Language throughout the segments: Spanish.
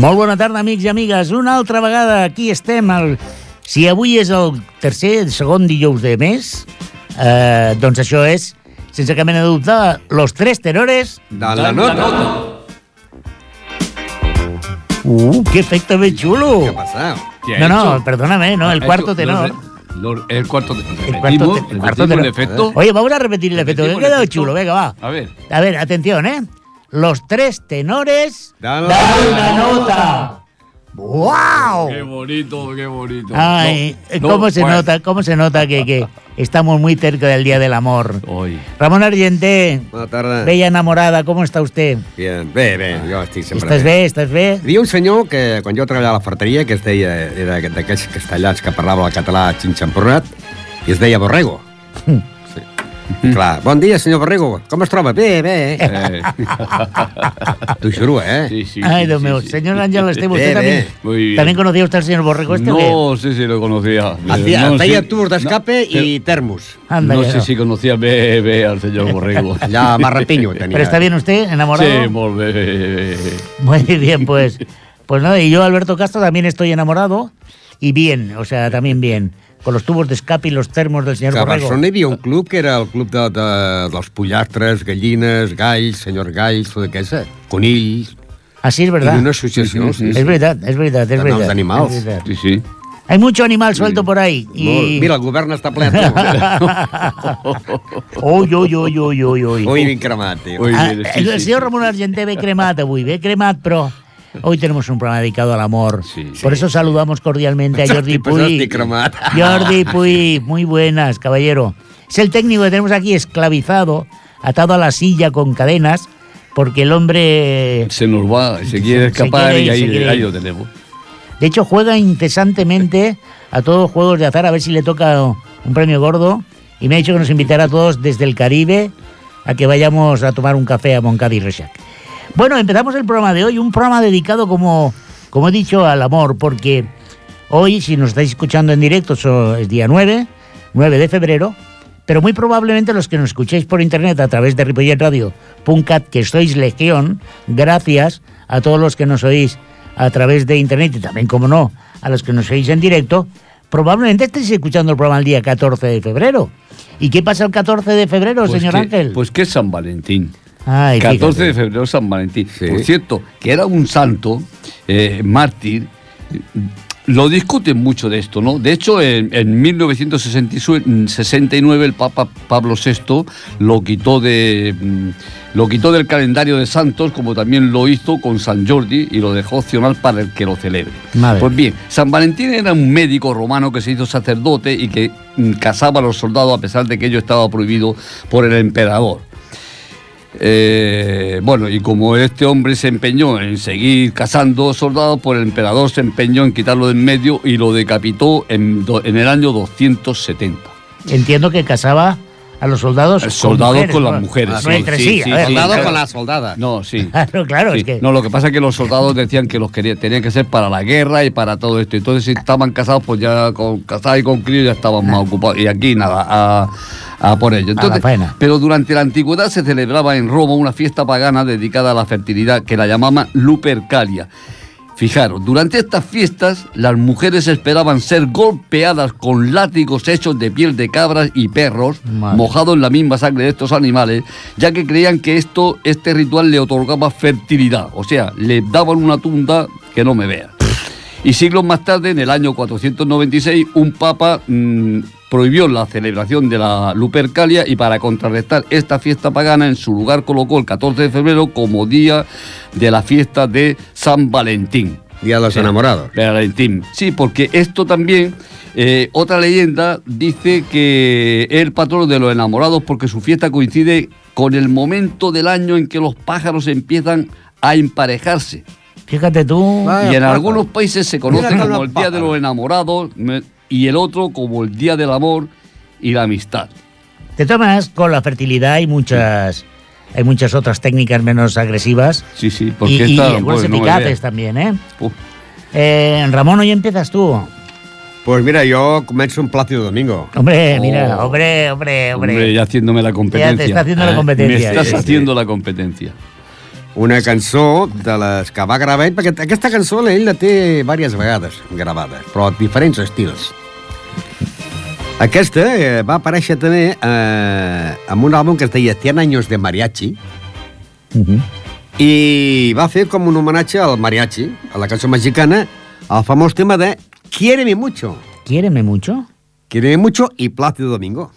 Molt bona tarda, amics i amigues. Una altra vegada aquí estem. El... Si avui és el tercer, el segon dijous de mes, eh, doncs això és, sense cap mena de dubte, los tres tenores... De la nota. Uh, qué efecte més xulo! ¿Qué ha pasado? ¿Qué ha No, no, hecho? perdóname, no, el cuarto hecho tenor. los el cuarto tenor. El cuarto, te- el cuarto tenor. el efecto. Oye, vamos a repetir el efecto, que ha quedado efecto. chulo, venga, va. A ver. A ver, atención, ¿eh? Los tres tenores... Dan Dan una nota. ¡Wow! Qué bonito, qué bonito. Ay, No, ¿cómo no, se bueno. nota, cómo se nota que, que estamos muy cerca del Día del Amor? Hoy. Ramón Argenté, Bona tarda. bella enamorada, ¿cómo está usted? Bien, bé, bé, jo estic sempre ¿Estás bé? ¿Estás bé? Hi havia un senyor que, quan jo treballava a la farteria, que es deia, era d'aquells castellans que parlava el català xinxampurnat, i es deia Borrego. Sí. Clar, bon dia, senyor Borrego. Com es troba? Bé, bé. Eh, T'ho juro, eh? sí, sí, Ay, sí, Dios sí, mío. sí. Señor Ángel ¿usted también. Muy bien. también conocía usted al señor Borrego este? No sé si lo conocía. Hacía, No, feia sí. tubos d'escape No, i termos. Anda, no sé no. si conocía bé, bé al señor Borrego. Allà a Marrapiño tenia. ¿Pero está bien usted, enamorado? Sí, molt bé. Muy bien, pues. Pues nada, y yo, Alberto Castro, también estoy enamorado. Y bien, o sea, también bien. Con los tubos de escape y los termos del señor Que a Borrego. Barcelona hi havia un club que era el club de, de, dels pollastres, gallines, galls, senyor galls, tot aquest, conills, Así es i verdad. una associació. Sí, Es verdad, es verdad, es De verdad. noms animals. es verdad. Sí, sí. Hay mucho animal suelto por ahí. Y... Mira, el govern està ple. Uy, uy, uy, uy, uy, uy. Ui, ben cremat, tio. Ui. Ah, sí, el sí, señor sí. Ramón Argenté ve cremat avui, ve cremat, però hoy tenemos un programa dedicado al amor. Sí, Por eso saludamos cordialmente a Jordi Puy. Jordi Puy, muy buenas, caballero. Es el técnico que tenemos aquí esclavizado, atado a la silla con cadenas, porque el hombre, Se nos va, se quiere Se escapar quiere ir, y ahí, se quiere ahí lo tenemos. de hecho, juega incesantemente a todos los juegos de azar a ver si le toca un premio gordo. Y me ha dicho que nos invitará a todos desde el Caribe a que vayamos a tomar un café a Moncada y Resac. Bueno, empezamos el programa de hoy, un programa dedicado, como, como he dicho, al amor, porque hoy, si nos estáis escuchando en directo, so- es día 9, 9 de febrero, pero muy probablemente los que nos escuchéis por internet a través de ripolletradio.cat, que sois legión, gracias a todos los que nos oís a través de internet y también, como no, a los que nos oís en directo, probablemente estéis escuchando el programa el día 14 de febrero. ¿Y qué pasa el 14 de febrero, Pues señor que- Ángel? Pues que es San Valentín. Ay, 14 fíjate. de febrero San Valentín. Sí. Por cierto, que era un santo, eh, mártir. Lo discuten mucho de esto, ¿no? De hecho, en, en 1969 el Papa Pablo VI lo quitó de mm, lo quitó del calendario de santos, como también lo hizo con San Jordi y lo dejó opcional para el que lo celebre. Madre. Pues bien, San Valentín era un médico romano que se hizo sacerdote y que mm, casaba a los soldados a pesar de que ello estaba prohibido por el emperador. Eh, bueno, y como este hombre se empeñó en seguir cazando soldados, pues el emperador se empeñó en quitarlo de en medio y lo decapitó en, en el año 270. Entiendo que casaba a los soldados con Soldados mujeres, con las mujeres. No entre sí, a ver. Soldado claro. con la soldada. No, sí. Claro, claro, Sí. es que... No, lo que pasa es que los soldados decían que los querían, tenían que ser para la guerra y para todo esto. Entonces, si estaban casados, pues ya con casados y con críos ya estaban más ocupados. Y aquí nada, a, a por ello. La Entonces, faena. pero durante la antigüedad se celebraba en Roma una fiesta pagana dedicada a la fertilidad que la llamaban Lupercalia. Fijaros, durante estas fiestas las mujeres esperaban ser golpeadas con látigos hechos de piel de cabras y perros, Madre. mojados en la misma sangre de estos animales, ya que creían que esto, este ritual le otorgaba fertilidad, o sea, le daban una tunda que no me vea. Y siglos más tarde, en el año 496, un papa mm, prohibió la celebración de la Lupercalia y para contrarrestar esta fiesta pagana, en su lugar colocó el 14 de febrero como día de la fiesta de San Valentín. Día de los enamorados. De Valentín. Sí, porque esto también, eh, otra leyenda dice que es el patrón de los enamorados porque su fiesta coincide con el momento del año en que los pájaros empiezan a emparejarse. Fíjate tú... Vaya y en pájaro. algunos países se conoce como el Día de los Enamorados me- y el otro como el Día del Amor y la Amistad. De todas maneras, con la fertilidad hay muchas, hay muchas otras técnicas menos agresivas. Sí, sí, Y, porque y esta, algunos pues, no me eficaces veas. también, ¿eh? Uf, Eh, Ramón, hoy empiezas tú. Pues mira, yo començo un Plácido Domingo. Hombre, Oh. mira, hombre, hombre, hombre. hombre, ya haciéndome la competencia. está haciendo la ¿eh? competencia. Me estás Sí, sí. haciendo la competencia. Una cançó de les que va gravar ell, perquè aquesta cançó ell la té diverses vegades gravada, però a diferents estils. Aquesta eh, va aparèixer també eh, amb un àlbum que es deia 100 años de mariachi, Uh -huh. i va fer com un homenatge al mariachi, a la cançó mexicana, al famós tema de Quiéreme mucho. Quiéreme mucho. Quiéreme mucho i Plácido Domingo.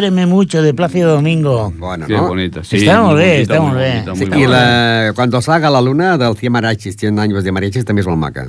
Quiéreme mucho de Plácido Domingo. Bueno, Qué no? bonita. Sí, Està molt muy bé, bonita, està muy molt bé. bonita, Sí, I la, Cuando salga la luna del 100 mariachis, 100 años de mariachis també és molt maca.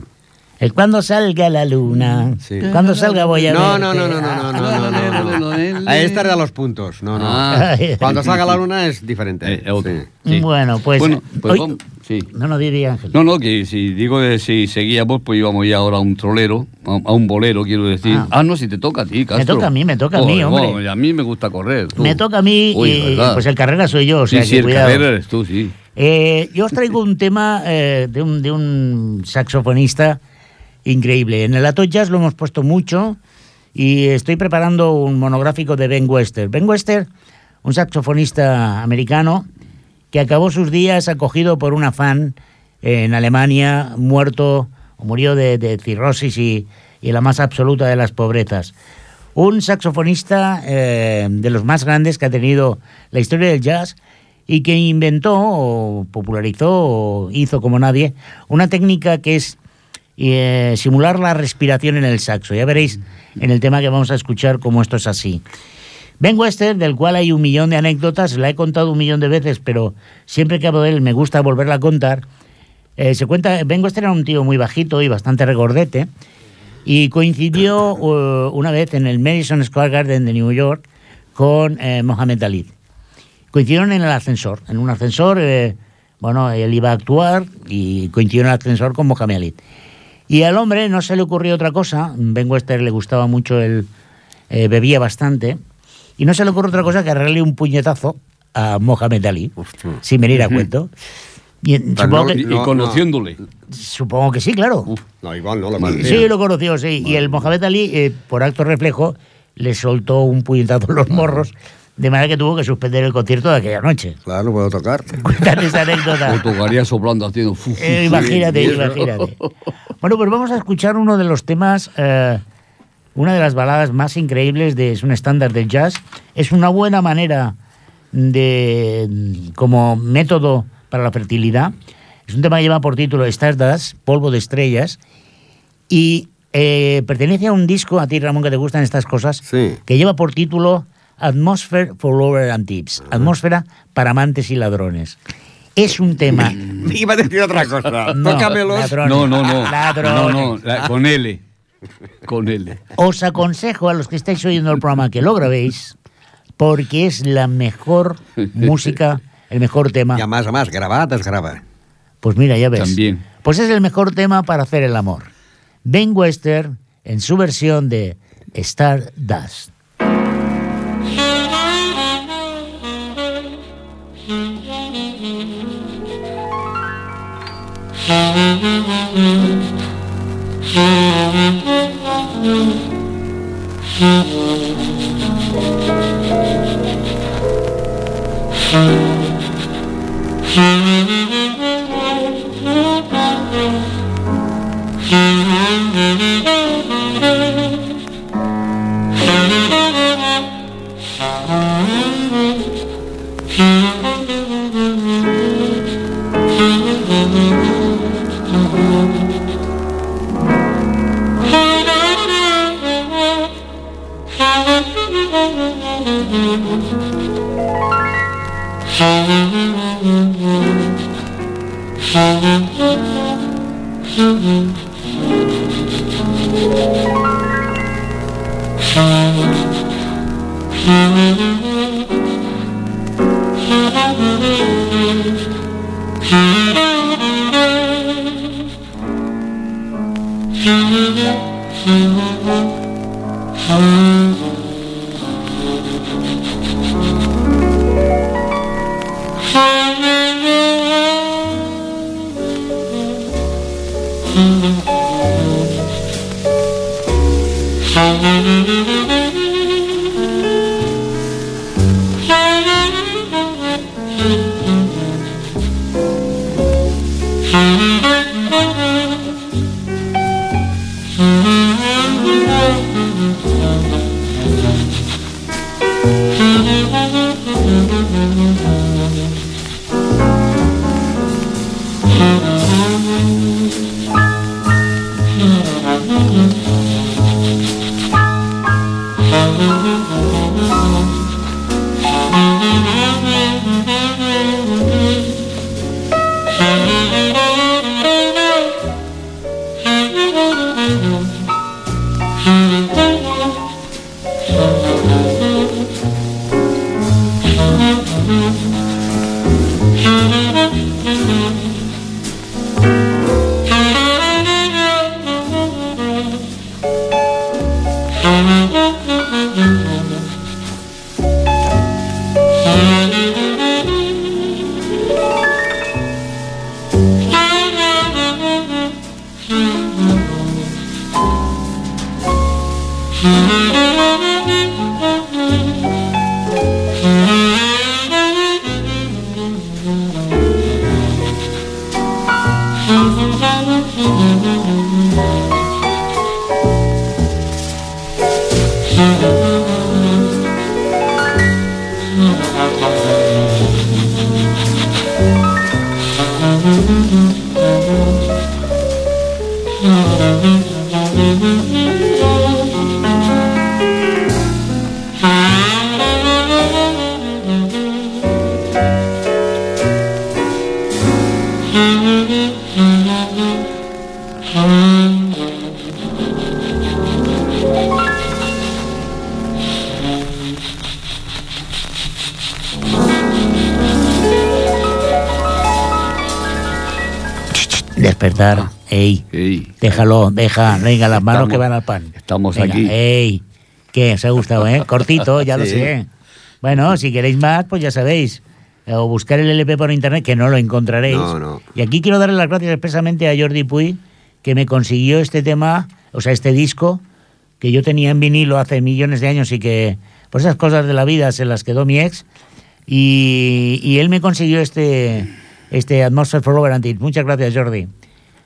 El cuando salga la luna. Sí. Cuando salga voy a No, no, no, no, no, no, no, no, no, no. A esta era de los puntos, no, no. Ah. Cuando salga la luna es diferente. Eh. Sí. Sí. Bueno, pues. Bueno, pues hoy- vamos- sí. No, no, di, di, Ángel. No, no, que si digo que si seguíamos, pues íbamos ya ahora a un trolero, a, un bolero, quiero decir. Ah. Ah, no, si te toca a ti, Castro. toca a mí, me toca a mí, hombre. bueno, y a mí me gusta correr. tú. Me toca a mí Uy, y ¿verdad? pues el carrera soy yo, o sea sí, que sí, el cuidado. carrera eres tú, sí. Eh, yo os traigo un tema eh, de, un, de un saxofonista increíble. En el Ato Jazz lo hemos puesto mucho y estoy preparando un monográfico de Ben Wester. Ben Wester, un saxofonista americano que acabó sus días acogido por una fan en Alemania, muerto o murió de, de cirrosis y, y la más absoluta de las pobrezas. Un saxofonista eh, de los más grandes que ha tenido la historia del jazz y que inventó o popularizó o hizo como nadie una técnica que es eh, simular la respiración en el saxo. Ya veréis en el tema que vamos a escuchar cómo esto es así. Ben Wester, del cual hay un millón de anécdotas, la he contado un millón de veces, pero siempre que hablo de él me gusta volverla a contar. Eh, se cuenta, Ben Wester era un tío muy bajito y bastante regordete, y coincidió uh, una vez en el Madison Square Garden de New York con eh, Mohamed Ali. Coincidieron en el ascensor, en un ascensor, eh, bueno, él iba a actuar y coincidió en el ascensor con Mohamed Ali. Y al hombre no se le ocurrió otra cosa, Ben Wester le gustaba mucho, él eh, bebía bastante, y no se le ocurrió otra cosa que darle un puñetazo a Mohamed Ali, Hostia. sin venir a cuento. Y, supongo, no- que, conociéndole. supongo que sí, claro. Uf, No, igual no lo Sí. Sí, lo conoció, sí. Y el Mohamed Ali, eh, por acto reflejo, le soltó un puñetazo en los morros, de manera que tuvo que suspender el concierto de aquella noche. Claro, no puedo tocar. Cuéntame esa anécdota. O tocaría soplando haciendo. fu, fu, Eh, imagínate, imagínate. Bueno, pues vamos a escuchar uno de los temas, eh, una de las baladas más increíbles, de, es un estándar del jazz. Es una buena manera de, como método para la fertilidad. Es un tema que lleva por título Stardust, Polvo de Estrellas, y eh, pertenece a un disco, a ti Ramón, que te gustan estas cosas, Sí. que lleva por título Atmosphere for Lover and Tips, Atmósfera para amantes y ladrones. Es un tema Iba a decir otra cosa. no, Tócamelos. ladrones. No, no, no. Ladrones. No, no. la- con L. Con L. Os aconsejo a los que estáis oyendo el programa que lo grabéis, porque es la mejor música, el mejor tema. Y además, además, grabadas, graba. Pues mira, ya ves. También. Pues es el mejor tema para hacer el amor. Ben Wester en su versión de Stardust. Mm-hmm. Déjalo, deja, venga, las manos Estamos- que van al pan. estamos Venga, aquí. Ey, ¿qué? ¿Os ha gustado, eh? Cortito, ya lo Sí. sé. Bueno, si queréis más, pues ya sabéis. O buscar el LP por internet, que no lo encontraréis. No, no. Y aquí quiero darle las gracias expresamente a Jordi Puy, que me consiguió este tema, o sea, este disco, que yo tenía en vinilo hace millones de años y que, por esas cosas de la vida, se las quedó mi ex. Y, y él me consiguió este, este Atmosphere for Over and It. Muchas gracias, Jordi.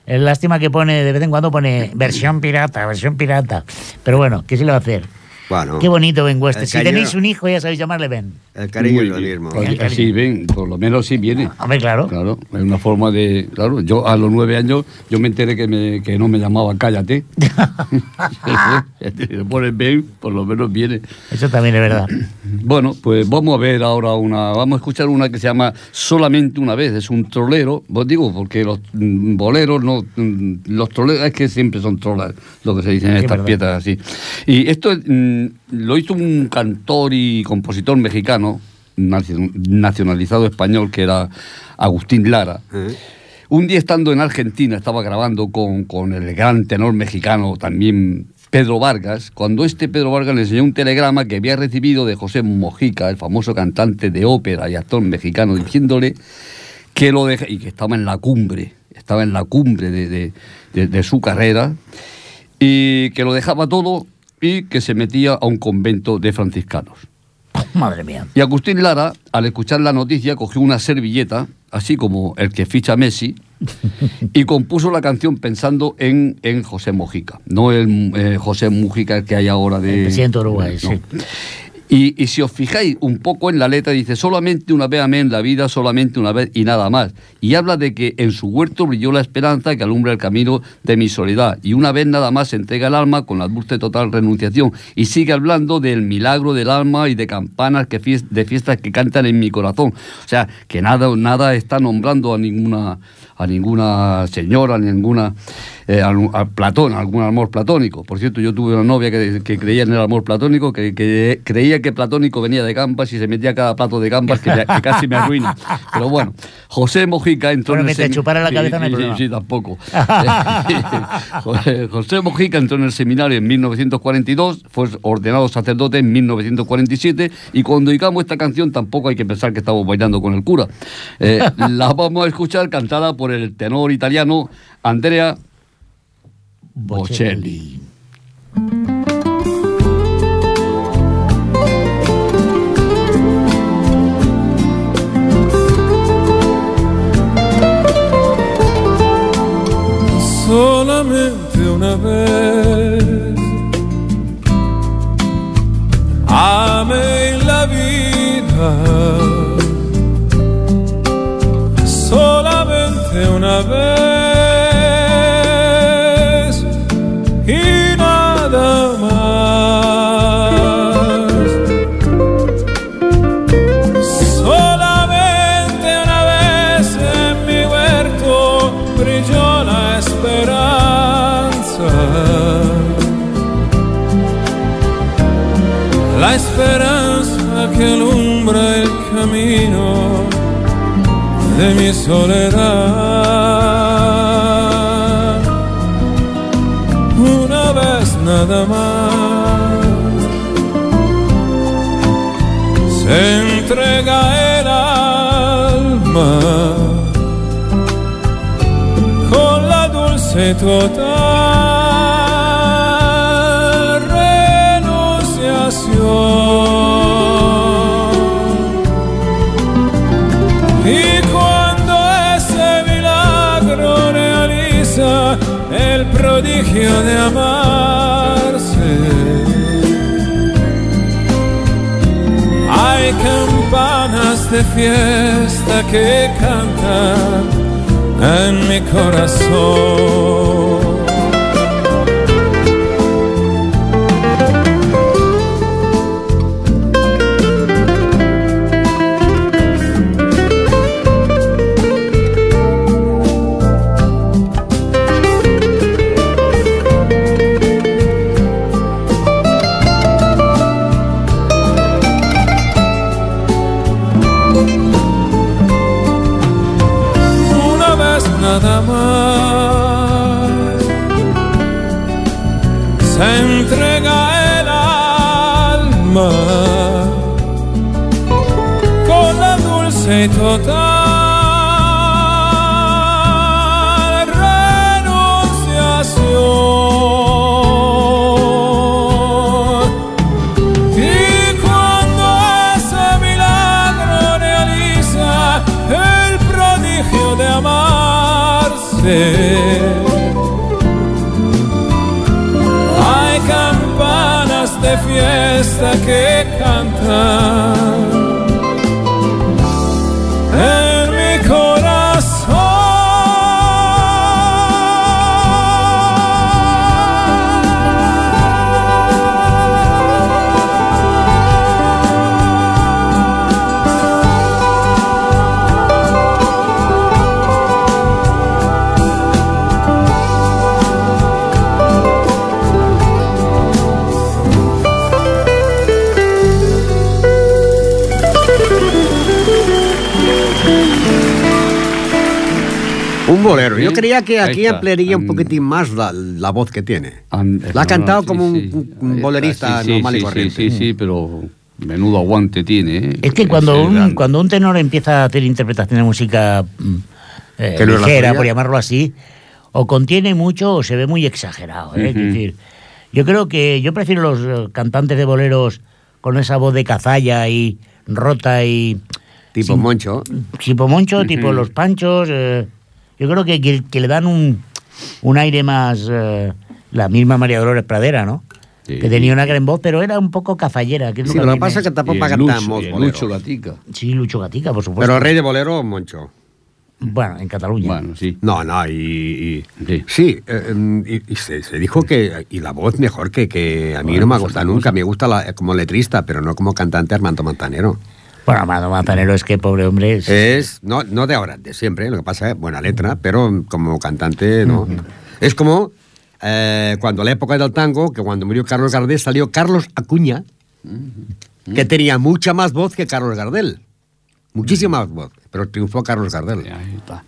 Es lástima que pone, de vez en cuando pone versión pirata, versión pirata. Pero bueno, ¿qué se le va a hacer? Bueno, Qué bonito Ben West. Si tenéis un hijo, ya sabéis llamarle Ben. El cariño es lo bien. mismo. Sí, ven, por lo menos sí viene. Hombre, claro. Claro, es una forma de. Claro, yo a los nueve años yo me enteré que, me, que no me llamaban cállate. Le pones Ben, por lo menos viene. Eso también es verdad. Bueno, pues vamos a ver ahora una. Vamos a escuchar una que se llama Solamente una vez. Es un trolero. Vos digo, porque los mm, boleros, no. mm, Los troleros es que siempre son trolas, lo que se dicen en estas verdad. piezas así. Y esto mm, lo hizo un cantor y compositor mexicano, nacio- nacionalizado español, que era Agustín Lara. ¿Eh? Un día estando en Argentina, estaba grabando con, con el gran tenor mexicano también Pedro Vargas, cuando este Pedro Vargas le enseñó un telegrama que había recibido de José Mojica, el famoso cantante de ópera y actor mexicano, diciéndole que lo deja, y que estaba en la cumbre, estaba en la cumbre de, de- de- de su carrera, y que lo dejaba todo y que se metía a un convento de franciscanos. Madre mía. Y Agustín Lara, al escuchar la noticia, cogió una servilleta, así como el que ficha Messi, y compuso la canción pensando en, en José Mojica, no el eh, José Mujica que hay ahora de... El presidente de Uruguay, no. sí. Y, si os fijáis un poco en la letra, dice, solamente una vez amén la vida, solamente una vez y nada más. Y habla de que en su huerto brilló la esperanza que alumbra el camino de mi soledad. Y una vez nada más se entrega el alma con la dulce total renunciación. Y sigue hablando del milagro del alma y de campanas que de fiestas que cantan en mi corazón. O sea, que nada, nada está nombrando a ninguna a ninguna señora, a ninguna eh, a, a Platón, algún amor platónico. Por cierto, yo tuve una novia que, que creía en el amor platónico, que, que creía que platónico venía de gambas y se metía cada plato de gambas que, que casi me arruina. Pero bueno, José Mojica entró Bueno, en el te semi- chupara la Sí, cabeza, sí, sí, sí, tampoco. José- José Mojica entró en el seminario en 1942, fue ordenado sacerdote en 1947 y cuando digamos esta canción tampoco hay que pensar que estamos bailando con el cura. Eh, la vamos a escuchar cantada por el tenor italiano Andrea Bocelli. solamente una vez. Amé la vida solamente una vez soledad. Una vez nada más se entrega el alma con la dulce total de amarse, hay campanas de fiesta que cantan en mi corazón. Una vez nada más se entrega el alma con la dulce total. Fiesta que cantan Bolero. Yo Sí, creía que aquí ampliaría un Mm. poquitín más la, la voz que tiene. An- La ha cantado sí, como un- sí. un, bolerista sí, sí, normal y sí, corriente. Sí, sí, sí, pero menudo aguante tiene. ¿eh? Es que cuando Ese un, cuando un tenor empieza a hacer interpretación de música mm, eh, no es ligera, por llamarlo así, o contiene mucho o se ve muy exagerado. ¿eh? Es Ujú. decir, yo creo que yo prefiero los eh, cantantes de boleros con esa voz de cazalla y rota y Tipo sin- Moncho. tipo Moncho, tipo Los Panchos. eh, yo creo que, que, que le dan un, un aire más. eh, la misma María Dolores Pradera, ¿no? Sí. Que tenía una gran voz, pero era un poco. Que es Sí, lo que pasa es que tampoco cantar Lucho, Gatica. Sí, Lucho Gatica, por supuesto. Pero el rey de bolero, Moncho. Bueno, en Cataluña. Bueno, sí. No, no, y... y- Sí. sí, eh, em, y, y se, se dijo que... Y la voz mejor que, que a mí Bueno, no me ha pues gustado otra nunca. Me gusta la- como letrista, pero no como cantante Armando Montanero. Bueno, Amado Manzanero es que pobre hombre es... Es, no, no de ahora, de siempre. Lo que pasa es buena letra, pero como cantante, no. Es como eh, cuando la época del tango, que cuando murió Carlos Gardel salió Carlos Acuña, que tenía mucha más voz que Carlos Gardel. Muchísima más voz, pero triunfó Carlos Gardel. Ahí está.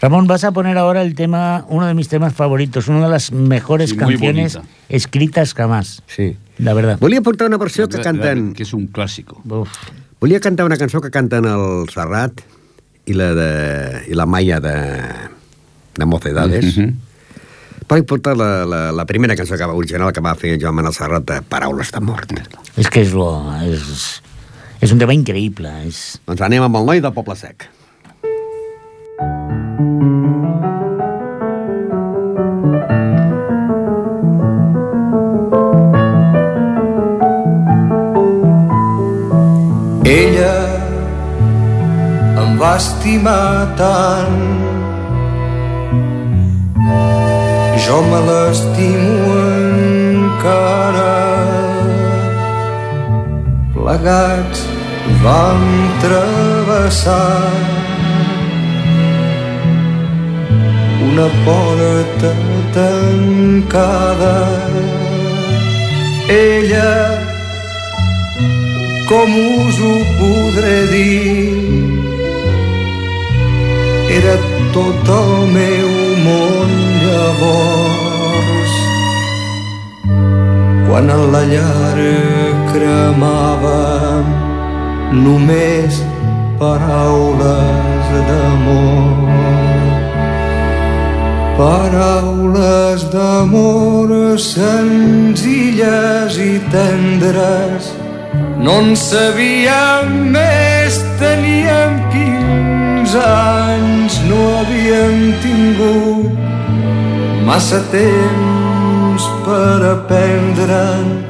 Ramón, vas a poner ahora el tema, uno de mis temas favoritos, una de las mejores Sí, canciones bonita. escritas jamás, Sí. la verdad. Volia portar una versió que canten... Que es un clásico. Uf. Volia cantar una cançó que canten el Serrat i la, de, i la Maia de, de Mocedades. Mhm. Però he portat la, la, la primera cançó que va, original que va fer Joan Manuel Serrat de Paraules de mort. Es que es lo... Es, es un tema increíble. Es... Doncs anem amb el noi de Poble Sec. Ella va estimar tant. Jo me l'estimo encara. Plegats vam travessar una porta tancada ella com us ho podré dir era tot el meu món llavors. Quan a la llar cremava només paraules d'amor. Paraules d'amor senzilles i tendres. No en sabíem més, teníem 15 anys, no havíem tingut massa temps per aprendre'n.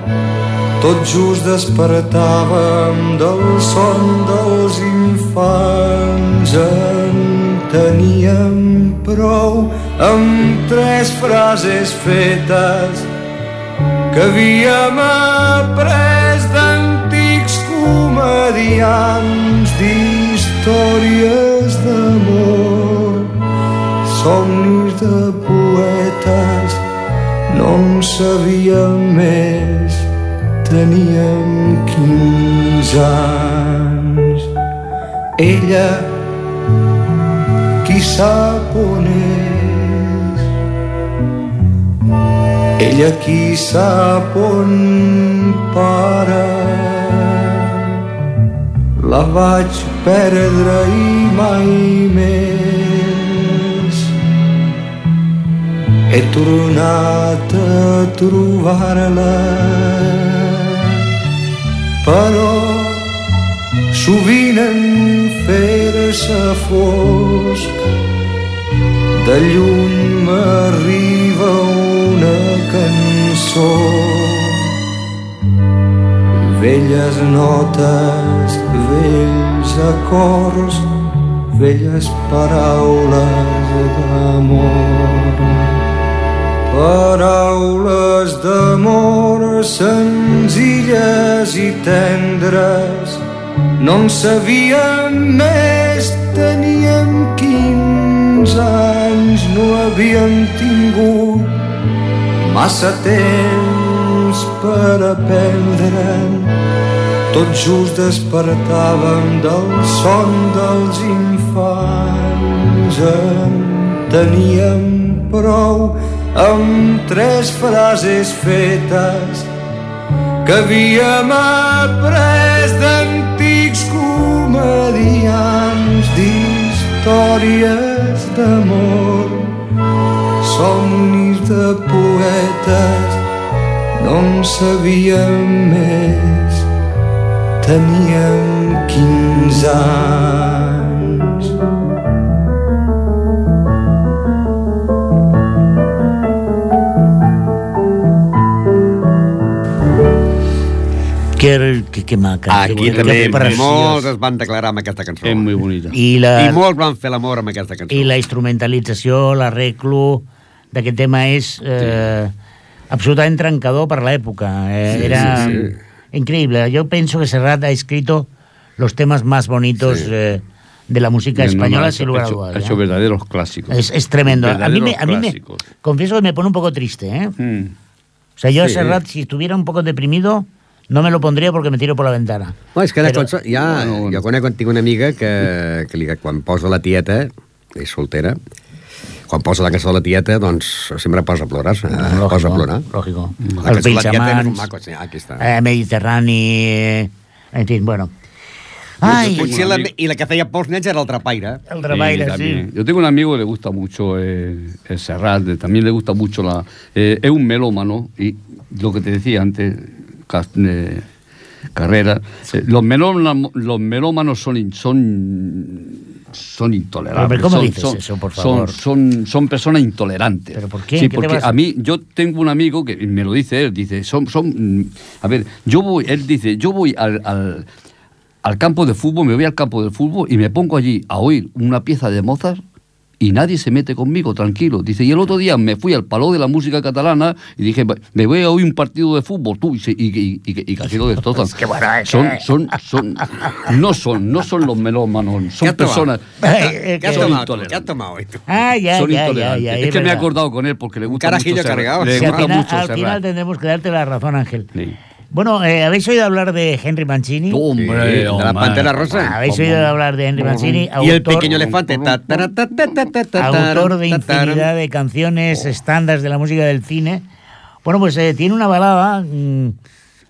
Tot just despertàvem del son dels infants. En teníem prou amb tres frases fetes que havíem après d'antics comedians d'històries d'amor, somnis de poetes, no en sabíem més, teníem 15 anys. Ella, qui sap on és, ella qui sap on para vaig perdre i mai més. He tornat a trobar-la però sovint en fer-se fosc. De lluny m'arriba una cançó velles notes, vells acords, velles paraules d'amor. Paraules d'amor senzilles i tendres, no en sabíem més, teníem 15 anys, no havíem tingut massa temps per aprendre'n. Tot just despertàvem del son dels infants. En teníem prou amb tres frases fetes que havíem après d'antics comedians d'històries d'amor somnis de poetes no en sabíem més teníem 15 anys Que, que, que maca. Aquí que, també que molts es van declarar amb aquesta cançó. Es muy bonita. I la, I molts van fer l'amor amb aquesta cançó. i la instrumentalització, l'arreglo d'aquest tema és eh, absolutament trencador per l'època. Eh, Sí, era sí, sí. increíble. Yo pienso que Serrat ha escrito los temas más bonitos Sí. eh, de la música No, no, española, ha sin lugar a dudas. ha ¿eh? hecho verdaderos clásicos. Es, es tremendo. A mí, me, a mí me, confieso que me pone un poco triste. ¿eh? Mm. O sea, yo a. Serrat, si estuviera un poco deprimido, no me lo pondría porque me tiro por la ventana. No, és que de Però- cançó, ja, Bueno, bueno. jo conec, tinc una amiga que, que li, quan posa la tieta, és soltera, quan posa la cançó de la tieta, doncs sempre posa a plorar, eh, posa a plorar. Lógico. La Els cançó de la vells tieta és un amants, maco, sí, aquí està. eh, Mediterrani, eh, en fin, bueno. Ai, Potser la, I la que feia pels nens era el trapaire. el trabaire, sí. también. Yo tengo un amigo que le gusta mucho eh, el Serrat, también le gusta mucho la... eh, es un melómano y lo que te decía antes, Cas- eh, Carrera, eh, los, melómanos, los melómanos son, son, son intolerables. Pero, ¿cómo son, dices son- eso, por son- favor? Son, son, personas intolerantes. ¿Pero por qué? Sí, ¿Qué te porque a mí, yo tengo un amigo que me lo dice él, dice, son, son, a ver, yo voy, él dice, yo voy al, al, al campo de fútbol, me voy al campo de fútbol y me pongo allí a oír una pieza de Mozart y nadie se mete conmigo, tranquilo. Dice, y el otro día me fui al Paló de la Música Catalana y dije, "Va, me voy a oír un partido de fútbol, tú, y, se- y, y- y- y casi lo destrozan. Es que bueno, es son, son, son, no son, no son los melómanos, ¿Qué son tomado? personas... Eh, has que- Son tomat? tu? intolerantes. Què has tomat hoy, tu? Ah, ya, son ya, ya, intolerantes. ya. es que me he acordado con él porque le gusta carajillo mucho cargado. Le Sí, al final, mucho al final tendremos que darte la razón, Ángel. Sí. Bueno, eh, ¿habéis oído hablar de Henry Mancini? Hombre, Sí, de la hombre. Pantera Rosa. ¿Habéis oído hablar de Henry Mancini? Y el pequeño elefante. Autor de infinidad de canciones estándares de la música del cine. Bueno, pues eh, tiene una balada, mm,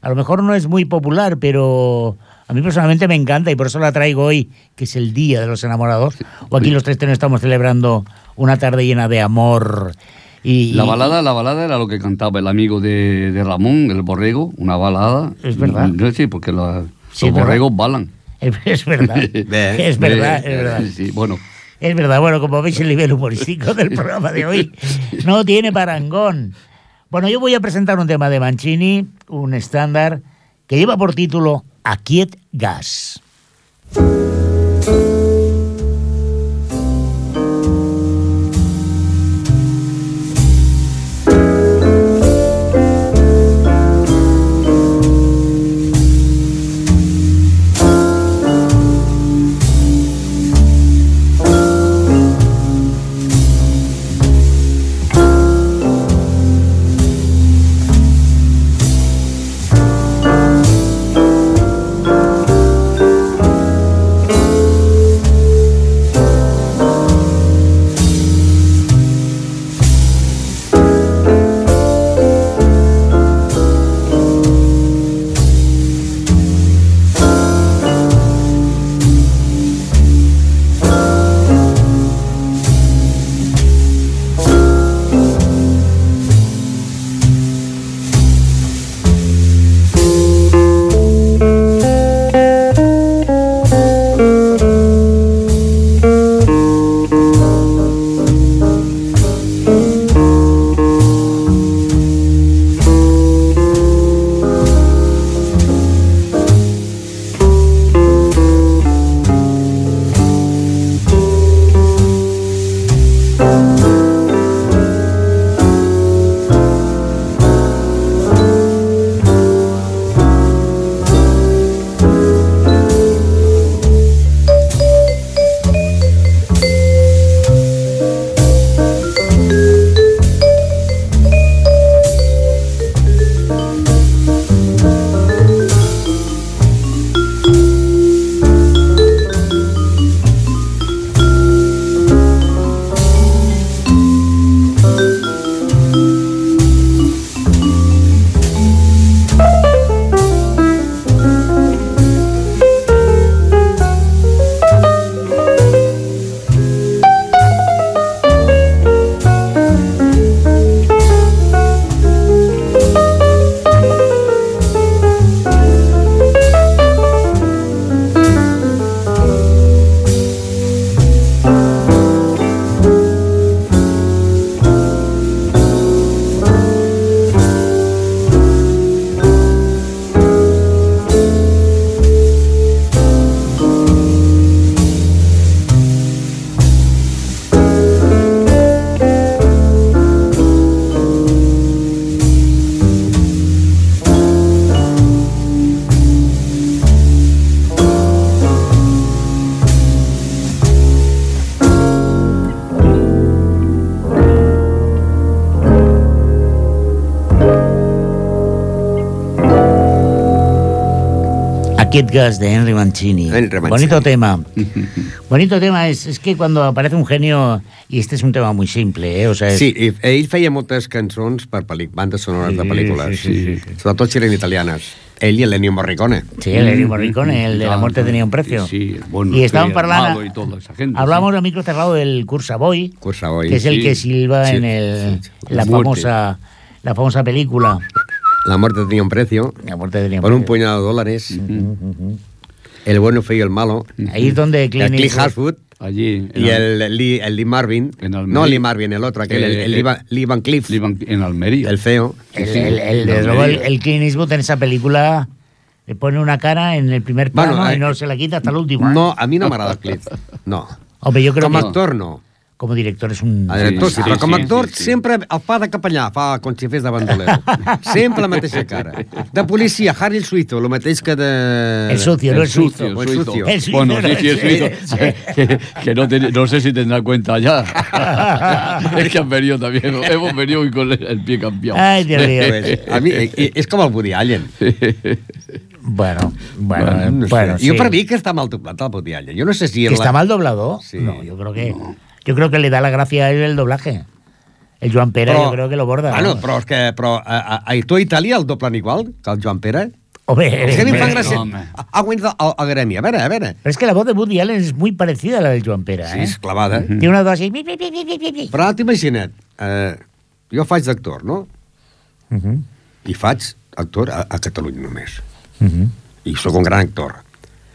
a lo mejor no es muy popular, pero a mí personalmente me encanta y por eso la traigo hoy, que es el Día de los Enamorados. O aquí los tres tenos estamos celebrando una tarde llena de amor. Y, La balada, la balada era lo que cantaba el amigo de, de Ramón, el borrego, una balada. Es verdad. No, sí, porque la- Sí, los borregos balan. Es, verdad, Ve, es verdad, es verdad. Sí, bueno. Es verdad, bueno, como veis el nivel humorístico del programa de hoy no tiene parangón. Bueno, yo voy a presentar un tema de Mancini, un estándar que lleva por título Aquiet Gas. Kid Gus de Henry Mancini. Henry Mancini. Bonito tema. Bonito tema. Es, es que cuando aparece un genio, y este es un tema muy simple, ¿eh? O sea, es- Sí, i ell feia moltes cançons per bandes sonores de Sí, pel·lícules. sí, sí, sí. Sobretot si eren italianes. Ell i l'Ennio Morricone. Sí, el Ennio Morricone, el de la muerte tenía un precio. Sí, bueno, y estaban y toda esa gente, hablamos sí. a micro cerrado del Cursaboy, Cursa Boy. que es el Sí, que silba sí, en, el, sí, sí. la famosa la famosa película. La muerte tenía un precio. La muerte tenía un Por un precio. puñado de dólares. El bueno feia el malo. Ahí es donde El Clint Clint Eastwood- Eastwood. Allí. Y el Lee, el Lee Marvin. No Lee Marvin, el otro, aquel, el, Eh, el eh, Lee Van- Lee Van en Almería. El feo. El, Sí, el, el- en desde luego, el, Almería. el Clint Eastwood en esa película le pone una cara en el primer plano Bueno, y eh, no se la quita hasta el último. ¿eh? No, a mi no m'agrada el Cliff. No. Hombre, yo creo que actor, no. Como director es un... A director sí, sí, però com a sí, actor sí, sí. sempre el fa de capellà, fa com si fes de bandolero. sempre la mateixa cara. De policia, Harry el Suizo, el mateix que de... El sucio, no el suizo. O el sucio. El suizo, Bueno, no, sí, sí, el es suizo. que, que no, ten- no sé si tendrá cuenta ya. es que han venido también. Hemos venido hoy con el, el pie cambiado. Ay, Dios mío. Pues, a mi, eh, és com el Woody Allen. Bueno, bueno, Bueno, no sé. bueno, Jo sí. per mi que està mal doblat el Woody Allen. Jo no sé si... ¿Que la- está mal doblado? Sí. No, yo creo que yo creo que le da la gracia a él el doblaje. El Joan Pera yo creo que lo borda. Bueno, ¿no? però és que... Però a, a, a tu a Itàlia el doblen igual que el Joan Pere? Hombre, És que a mi em fa hombre, gràcia. no, home. Ha guanyat el, el gremi. A veure, a veure. Pero es que la voz de Woody Allen es muy parecida a la del Joan Pera, Sí, ¿eh? és clavada. Tiene una voz así. pi, pi, pi, pi, pi, pi, pi. Però ara t'imagina't, eh, jo faig d'actor, no? Ujú, I faig actor a, a Catalunya només. ujú. I sóc un gran actor.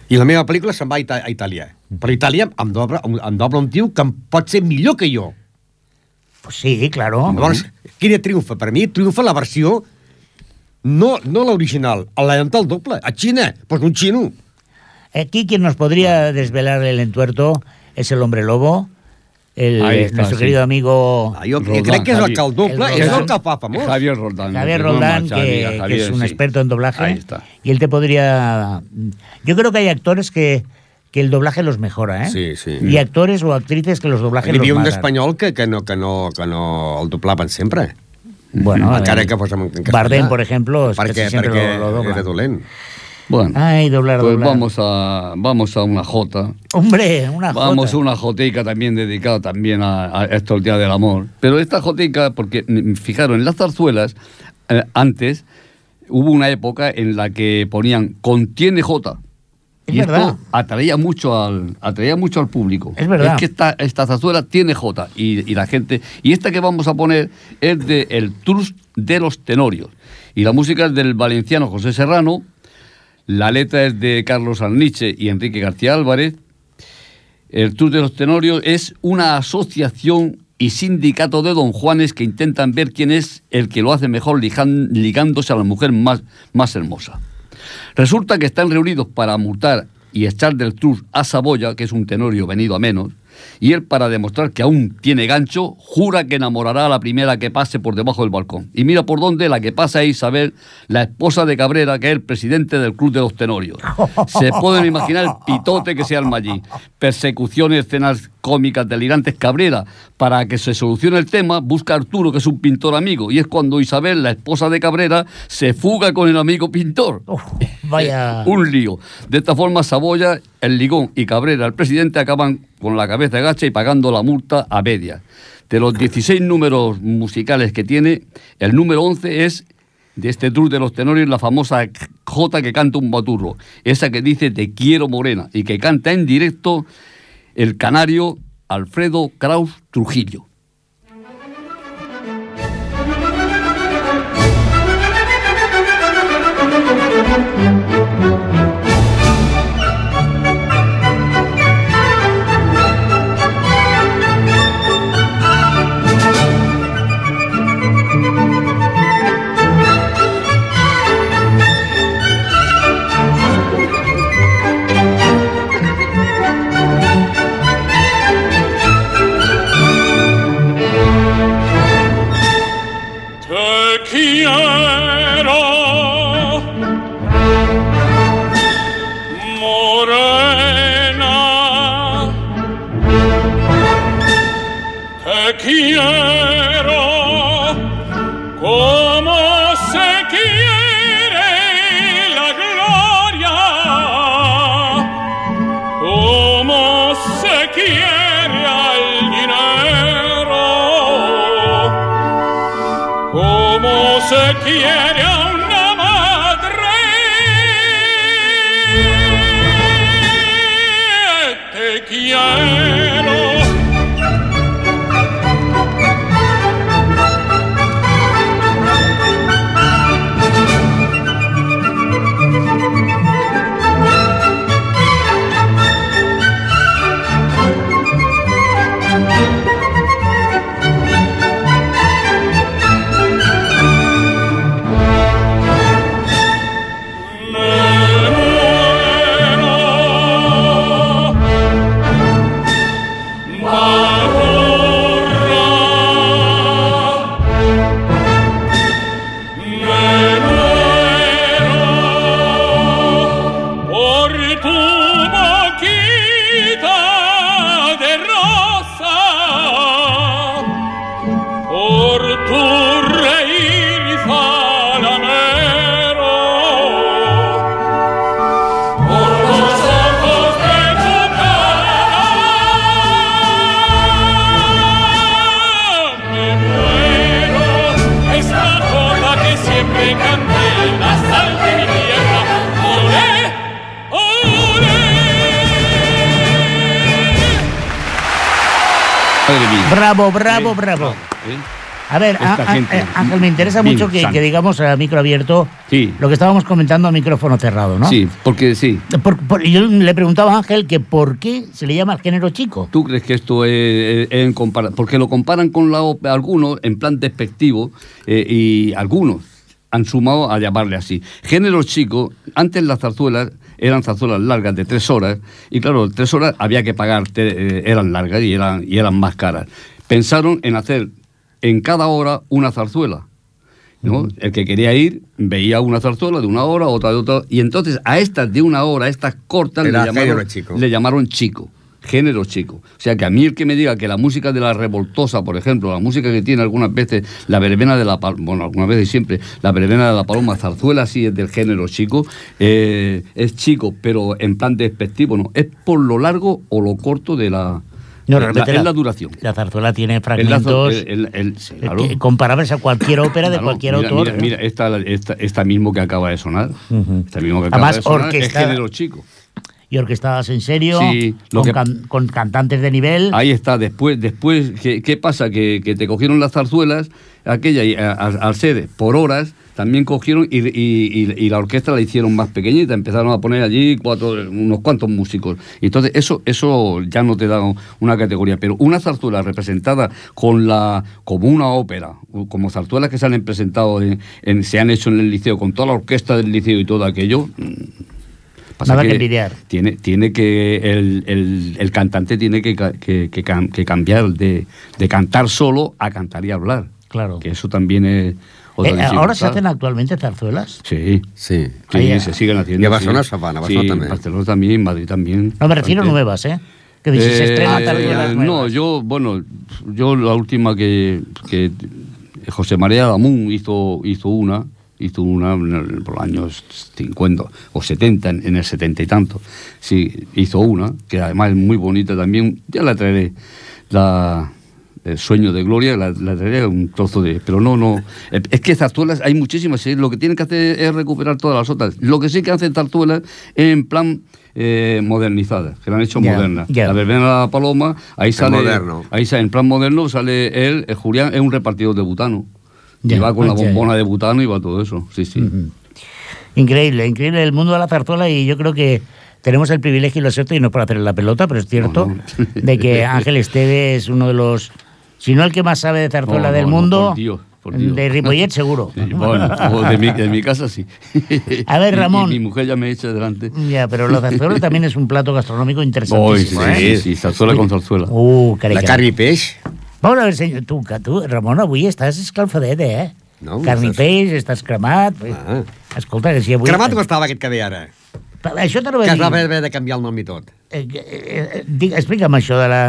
I la meva pel·lícula se'n va a, Ita a Itàlia. Per Itàlia em dobla, em, dobla un tio que em pot ser millor que jo. Pues sí, claro. Llavors, quina triomfa? Per mi triomfa la versió no, no l'original, del doble. A Xina, pues un xino. Aquí quien nos podría desvelar el entuerto es el hombre lobo, el, Ahí está, nuestro sí. querido amigo Ah, jo Roldán, crec que és el que el doble, El és Roldán. el que fa famós. Javier Roldán. Javier que Roldán, que, Javier, que es un sí. experto en doblaje. Ahí está. Y él te podría... Yo creo que hay actores que, que el doblaje los mejora, ¿eh? Sí, sí. Y actores o actrices que los doblajes Hi los havia un matan. espanyol que, que, no, que, no, que no el doblaven sempre. Bueno, Encara eh, que fos en, castellà. Bardem, por ejemplo, perquè, casi perquè lo, lo dobla. era dolent. Bueno, Ay, doblar, pues doblar. vamos a, vamos a una jota. Hombre, una Vamos jota. a una jotica también dedicada también a, a estos días del amor. Pero esta jotica, porque mm, fijaros, en las zarzuelas, eh, antes hubo una época en la que ponían contiene jota. Es y esto verdad. atraía mucho al atraía mucho al público. Es verdad. Es que esta, esta zarzuela tiene jota y, y la gente y esta que vamos a poner es de el Trust de los Tenorios y la música es del valenciano José Serrano. La letra es de Carlos Alniche y Enrique García Álvarez. El Trust de los Tenorios es una asociación y sindicato de don Juanes que intentan ver quién es el que lo hace mejor ligándose a la mujer más, más hermosa. Resulta que están reunidos para multar y echar del Trust a Saboya, que es un tenorio venido a menos, y él, para demostrar que aún tiene gancho, jura que enamorará a la primera que pase por debajo del balcón. Y mira por dónde la que pasa es Isabel, la esposa de Cabrera, que es el presidente del Club de los Tenorios. Se pueden imaginar el pitote que se arma allí. Persecuciones, escenas cómicas delirantes. Cabrera, para que se solucione el tema, busca a Arturo, que es un pintor amigo. Y es cuando Isabel, la esposa de Cabrera, se fuga con el amigo pintor. Uf, vaya. Un lío. De esta forma, Saboya, el Ligón y Cabrera, el presidente, acaban con la cabeza gacha y pagando la multa a media. De los 16 números musicales que tiene, el número 11 es de este tour de los tenores, la famosa J que canta un baturro, esa que dice Te quiero morena y que canta en directo el canario Alfredo Kraus Trujillo. quiere la gloria. Como se quiere al dinero. Como se quiere Bravo, bravo, bravo. A ver, a- a- eh, Ángel, me interesa mucho que, digamos a micro abierto Sí. lo que estábamos comentando a micrófono cerrado, ¿no? Sí, porque sí. Por- por- yo le preguntaba a Ángel que por qué se le llama al género chico. ¿Tú crees que esto es, es en compara- Porque lo comparan con la algunos en plan despectivo eh, y algunos han sumado a llamarle así. Género chico, antes las zarzuelas eran zarzuelas largas de tres horas y claro, tres horas había que pagar, eh, eran largas y eran, y eran más caras. Pensaron en hacer en cada hora una zarzuela. ¿no? El que quería ir veía una zarzuela de una hora, otra de otra, y entonces a estas de una hora, a estas cortas, le Era llamaron, género chico. le llamaron chico, género chico. O sea que a mí el que me diga que la música de la revoltosa, por ejemplo, la música que tiene algunas veces la verbena de la paloma, bueno, algunas veces y siempre, la verbena de la paloma, zarzuela sí es del género chico, eh, es chico, pero en plan despectivo, no, es por lo largo o lo corto de la, No, la, realmente la duración. La zarzuela tiene fragmentos el- el- el- sí, eh, claro. que- comparables a cualquier ópera de cualquier mira, autor. Mira, ¿no? mira, esta, esta, esta mismo que acaba de sonar. Esta mismo que acaba Además, de sonar orquestada. es género chico. Y orquestadas en serio, Sí, lo con, que- can- con cantantes de nivel. Ahí está, después, después ¿qué, qué pasa? Que, que te cogieron las zarzuelas, aquella, al ser por horas, también cogieron y, y- la orquesta la hicieron más pequeñita, empezaron a poner allí cuatro, unos cuantos músicos. Entonces eso, eso ya no te da una categoría, pero una zarzuela representada con la, como una ópera, como zarzuelas que se han presentado, en, en- se han hecho en el liceo, con toda la orquesta del liceo y todo aquello. Pasa Nada que envidiar. Tiene, tiene que el, el- el cantante tiene que, que- que cam- que cambiar de, de cantar solo a cantar y hablar. Claro. Que eso también es otra Eh, ahora se hacen actualmente zarzuelas. Sí. Sí. Sí, Ahí, se siguen haciendo. Y a Barcelona sí. se Barcelona también. Barcelona también, Madrid también. No me refiero a nuevas, ¿eh? Que dice, se Eh, estrena eh, zarzuelas No, yo, bueno, yo la última que, que José María Lamún hizo, hizo una, hizo una en el- por los años 50 o 70, en, el 70 y tanto. Sí, hizo una, que además es muy bonita también. Ya la traeré, la, el sueño de gloria, la, la traeré un trozo de... Pero no, no. eh, Es que zarzuelas hay muchísimas, ¿eh? lo que tienen que hacer es recuperar todas las otras. Lo que sí que hacen zarzuelas es en plan eh, modernizadas, que la han hecho Ya, modernas. La verbena de la paloma, ahí sale... moderno. Ahí sale, en plan moderno sale él, el Julián, es un repartidor de butano. Ya, y va con la ya, bombona de butano y va todo eso, sí, sí. Increíble, increíble el mundo de la zarzuela y yo creo que tenemos el privilegio y lo cierto, y no es por hacerle la pelota, pero es cierto, No, no. de que Ángel Esteve es uno de los, si no el que más sabe de zarzuela No, del mundo, por por Dios. de Ripollet seguro. Sí, bueno, de, mi, de mi casa sí. A ver, Y- y Ramón. mi mujer ya me echa delante. Ya, pero la zarzuela también es un plato gastronómico Oh, sí, interesantísimo, sí, ¿eh? sí, sí, zarzuela con zarzuela. Uh, La carai. carn i peix. Vamos a ver, senyor, tu, que tu, Ramon, avui estàs escalfadet, eh? No, Carn i peix, estàs cremat. Ah. Escolta, que si avui... Cremat com estava aquest que ve ara? Això t'anava Que a es va dir. haver de canviar el nom i tot. Eh, eh, eh, dic- Explica'm això de la,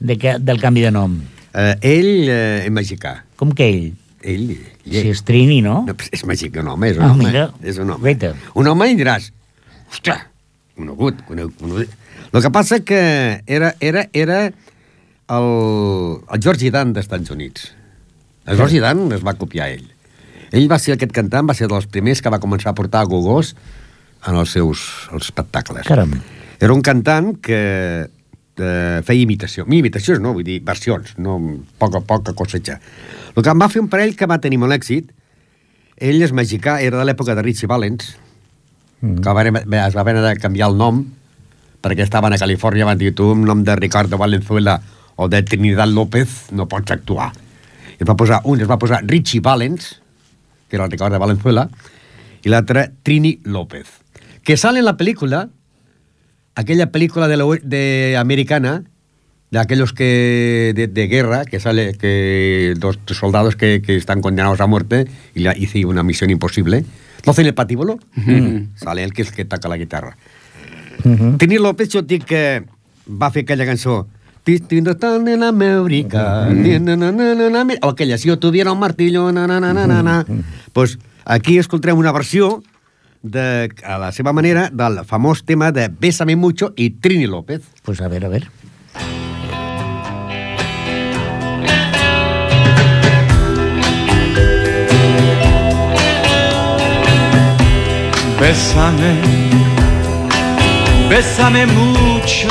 de que, del canvi de nom. Eh, ell eh, és mexicà. Com que ell? Ell, Si és Trini, no? no, és mexicà, un home, és un Ah, home. mira. És un home. Guaita. Un home i diràs, ostres, conegut, conegut, conegut. El que passa que era, era, era el, el George Dan dels Estats Units. El George Dan es va copiar a ell. Ell va ser aquest cantant, va ser dels primers que va començar a portar gogós en els seus els espectacles. Caram. Era un cantant que eh, feia imitació. Imitacions no, vull dir, versions, no, poca, poca cosecha. El que en va fer un parell que va tenir molt èxit, ell és mexicà, era de l'època de Richie Valens, mm. que va, haver- es va haver de canviar el nom, perquè estaven a Califòrnia, van dir, tu, un nom de Ricardo Valenzuela o de Trinidad López, no pots actuar. I es va posar, un es va posar Richie Valens, que era el Ricardo Valenzuela, y l'altre Trini López. Que sale en la película, aquella película de, la, ue- de americana, de aquellos que de, de guerra, que sale que dos soldados que, que están condenados a muerte y le hice una misión imposible. ¿No hacen el patíbulo? Sale el que es que toca la guitarra. Trini López, jo dic que va fer aquella cançó Distinto tan en América, ni na, na, na, na, na, o aquella, si yo tuviera un martillo, na, na, na, na, na, na. Pues aquí escoltarem una versió de, a la seva manera del famós tema de Bésame mucho i Trini López. Pues a ver, a ver. Bésame, bésame mucho,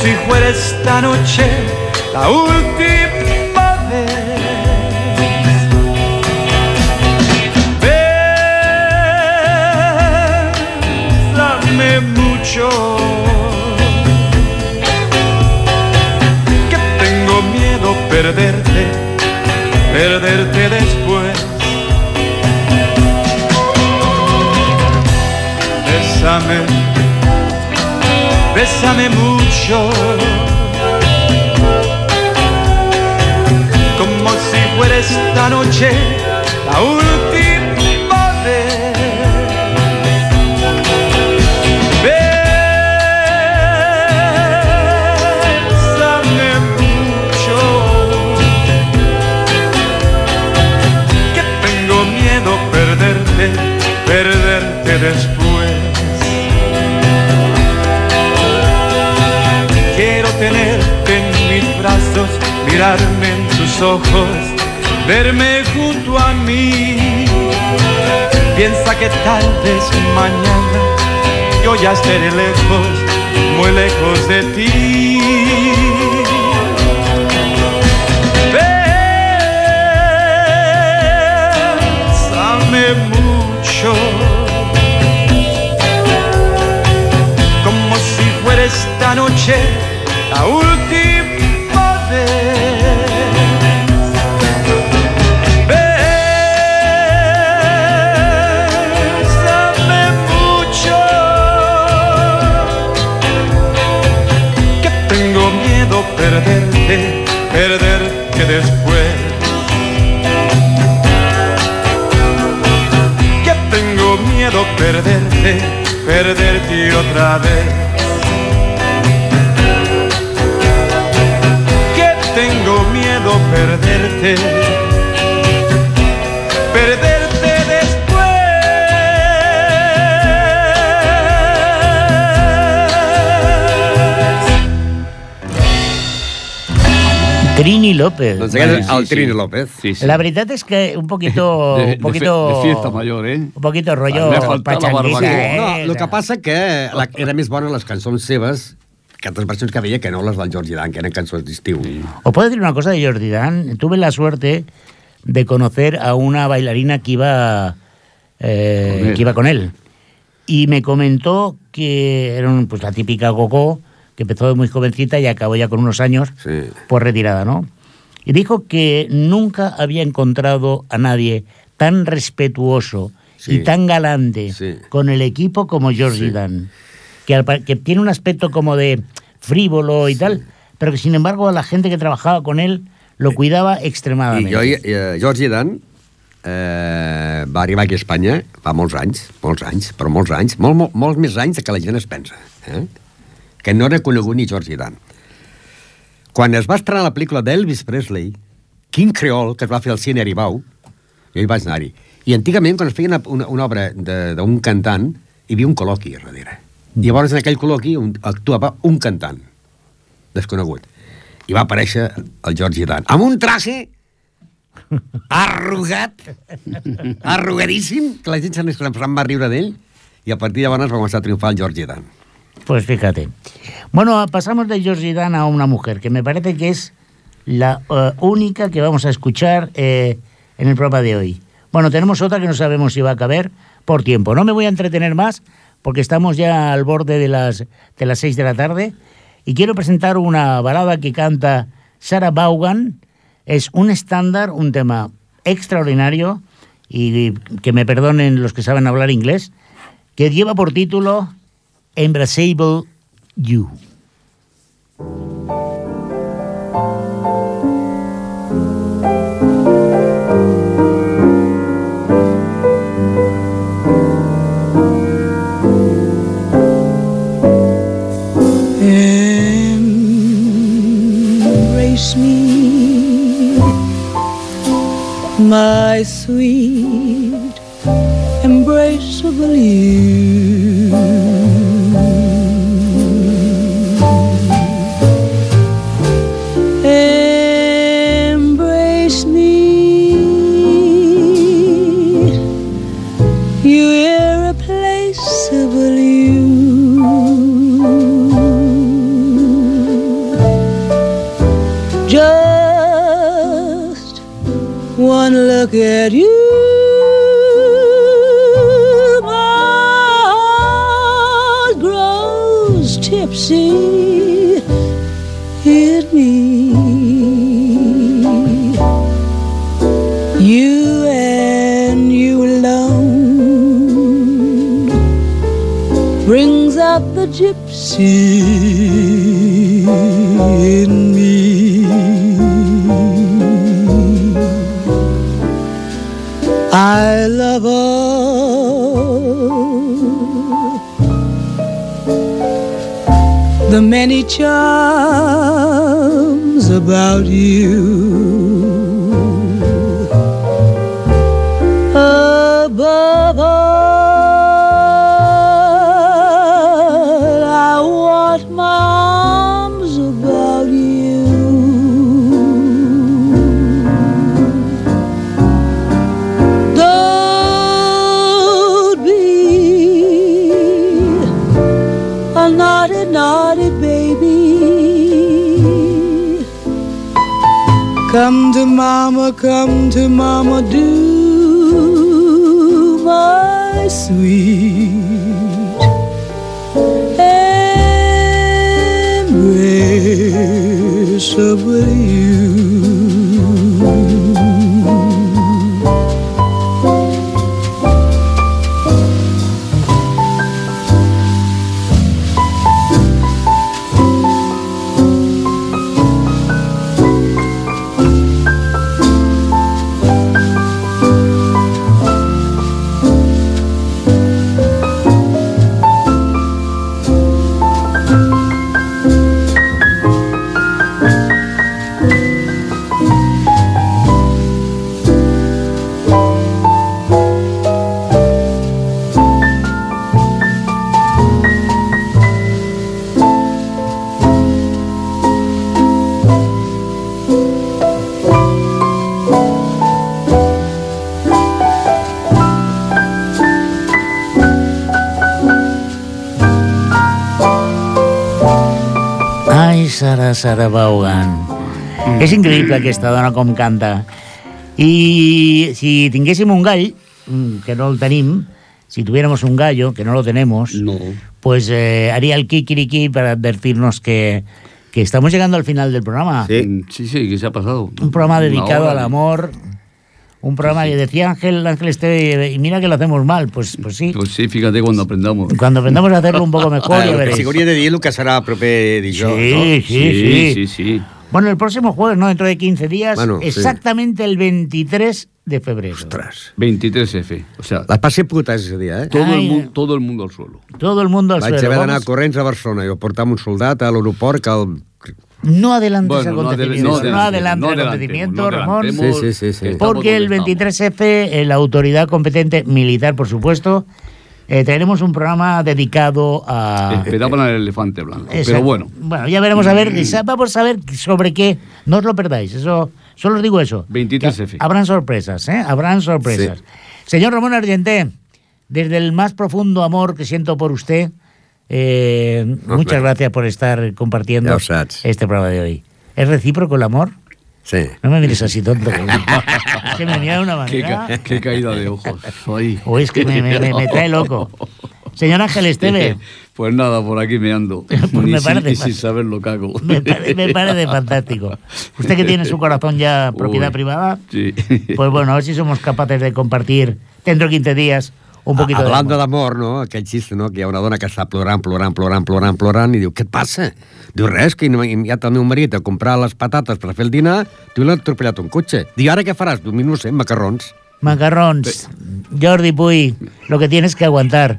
si fuera esta noche la última vez. Bésame mucho, que tengo miedo perderte perderte después. Bésame, bésame mucho, como si fuera esta noche la última mirarme en tus ojos, verme junto a mí. Piensa que tal vez mañana yo ya estaré lejos, muy lejos de ti. Bésame mucho, como si fuera esta noche la última perderte, perderte después. que tengo miedo perderte, perderte otra vez. Que tengo miedo perderte Trini López. Doncs aquest és sí, el sí. Trini López. Sí, sí. La verdad es que un poquito, De- de un poquito, fe- de fiesta mayor, ¿eh? un poquito rollo barbacoa. ¿eh? No, O el sea, que passa que la, era més bona les cançons seves que altres versions que veia que no les del George Dan, que eren cançons d'estiu. Os puedo decir una cosa de Jordi Dan. Tuve la suerte de conocer a una bailarina que iba, eh, que iba con él. Y me comentó que era un- pues, la típica Gogo, que empezó de muy jovencita y acabó ya con unos años, Sí. pues retirada, ¿no? Y dijo que nunca había encontrado a nadie tan respetuoso Sí. y tan galante Sí. con el equipo como Sí. Dan. Que, al que tiene un aspecto como de frívolo y tal, pero que sin embargo la gente que trabajaba con él lo cuidaba I extremadamente. jo, eh, George Dan eh, va arribar aquí a Espanya fa molts anys, molts anys, però molts anys, molt, molt, molts més anys que la gent es pensa. Eh? Que no era conegut ni George Dan. Quan es va estrenar la pel·lícula d'Elvis Presley, King Creole, que es va fer al cine Aribau, jo hi vaig anar-hi. I antigament, quan es feia una, una, una obra de- d'un cantant, hi havia un col·loqui a darrere. I llavors en aquell col·loqui un, actuava un cantant desconegut. i va aparèixer el George Dan. Amb un traje arrugat, arrugadíssim, que la gent se n'és va riure d'ell, i a partir de llavors va començar a triomfar el George Dan. Pues fíjate. Bueno, pasamos de Georgie Dan a una mujer, que me parece que es la eh, única que vamos a escuchar eh, en el programa de hoy. Bueno, tenemos otra que no sabemos si va a caber por tiempo. No me voy a entretener más porque estamos ya al borde de las, de las 6 de la tarde y quiero presentar una balada que canta Sarah Vaughan. Es un estándar, un tema extraordinario y que me perdonen los que saben hablar inglés, que lleva por título Embraceable You. Embrace me, my sweet, embraceable you. Look at you. My heart grows tipsy in me. You and you alone brings out the gypsy many charms about you. Come to mama, do my sweet. Embrace of you. Ai, Sara, Sara Vaughan. És increïble aquesta dona com canta. I si tinguéssim un gall, mm, que no el tenim, si tuviéramos un gallo, que no lo tenemos, No. pues eh, haría el kikiriki para advertirnos que, que estamos llegando al final del programa. Sí. Mm, Sí, sí, ¿qué se ha pasado? Un programa dedicado hora al de- amor. Un programa que decía Ángel, Ángel Esteve, y mira que lo hacemos mal. Pues, pues sí. Pues sí, fíjate cuando aprendamos. Cuando aprendamos a hacerlo un poco mejor, ya veréis. hauria de dir el que serà el proper dijous, Sí, no? sí, sí, sí, sí. Bueno, el próximo jueves, ¿no? Dentro de 15 días, Bueno, sí. exactamente el 23 de febrero. Ostres. 23F. O sea, ser putes ese dia, eh? todo, Ay, el, mu- eh. todo el mundo al suelo. Todo el mundo al Vaig suelo. haver d'anar corrents a Barcelona i portar un soldat a l'aeroport que el... No adelantes Bueno, no acontecimientos, no adelantes no acontecimientos, Ramón. Sí, sí, sí, Porque el donde estamos. 23F, eh, la autoridad competente militar, por supuesto, eh, traeremos un programa dedicado a... Esperaban al elefante blanco. Pero bueno, Bueno, ya veremos a ver, vamos a ver sobre qué. No os lo perdáis, eso, solo os digo eso. 23F. Que Habrán sorpresas, ¿eh? Habrán sorpresas. Señor Ramón Argenté, desde el más profundo amor que siento por usted, eh, muchas gracias por estar compartiendo este programa de hoy. ¿Es recíproco el amor? Sí. No me mires así, tonto. que- que me mira de una qué, manera. ca- qué caída de ojos. Ay. O es que me, me- me- me trae loco. Señor Ángel Esteve, Pues nada, por aquí me ando. Pues y, me sin, parece y sin saber lo que hago. me, pare- me parece fantástico. Usted que tiene su corazón ya propiedad Uy, privada, Sí. pues bueno, a ver si somos capaces de compartir dentro de 15 días un poquito de Hablando amor. d'amor, no? Aquell xiste, no? Que hi ha una dona que està plorant, plorant, plorant, plorant, plorant, i diu, què et passa? Diu, res, que no- enviat el meu marit a comprar les patates per fer el dinar, diu, l'ha atropellat un cotxe. Diu, ara què faràs? Diu, no sé, macarrons. Macarrons, Jordi Puy, lo que tienes que aguantar.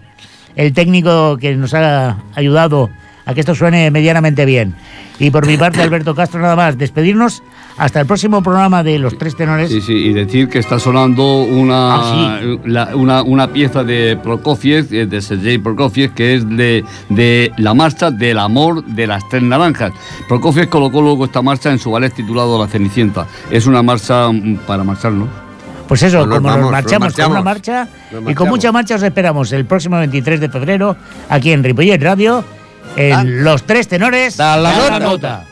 El técnico que nos ha ayudado a que esto suene medianamente bien. Y por mi parte, Alberto Castro, nada más. Despedirnos hasta el próximo programa de Los Tres Tenores. Sí, sí, y decir que está sonando una, Ah, la- una, una pieza de Prokofiev, eh, de Sergei Prokofiev, que es de, de la marcha del amor de las tres naranjas. Prokofiev colocó luego esta marcha en su ballet titulado La Cenicienta. Es una marcha mm, para marcharnos. Pues eso, nos como nos vamos, marchamos, nos con una marcha y con mucha marcha os esperamos el próximo 23 de febrero aquí en Ripollet Radio en Ah. Los Tres Tenores Da la da nota. nota.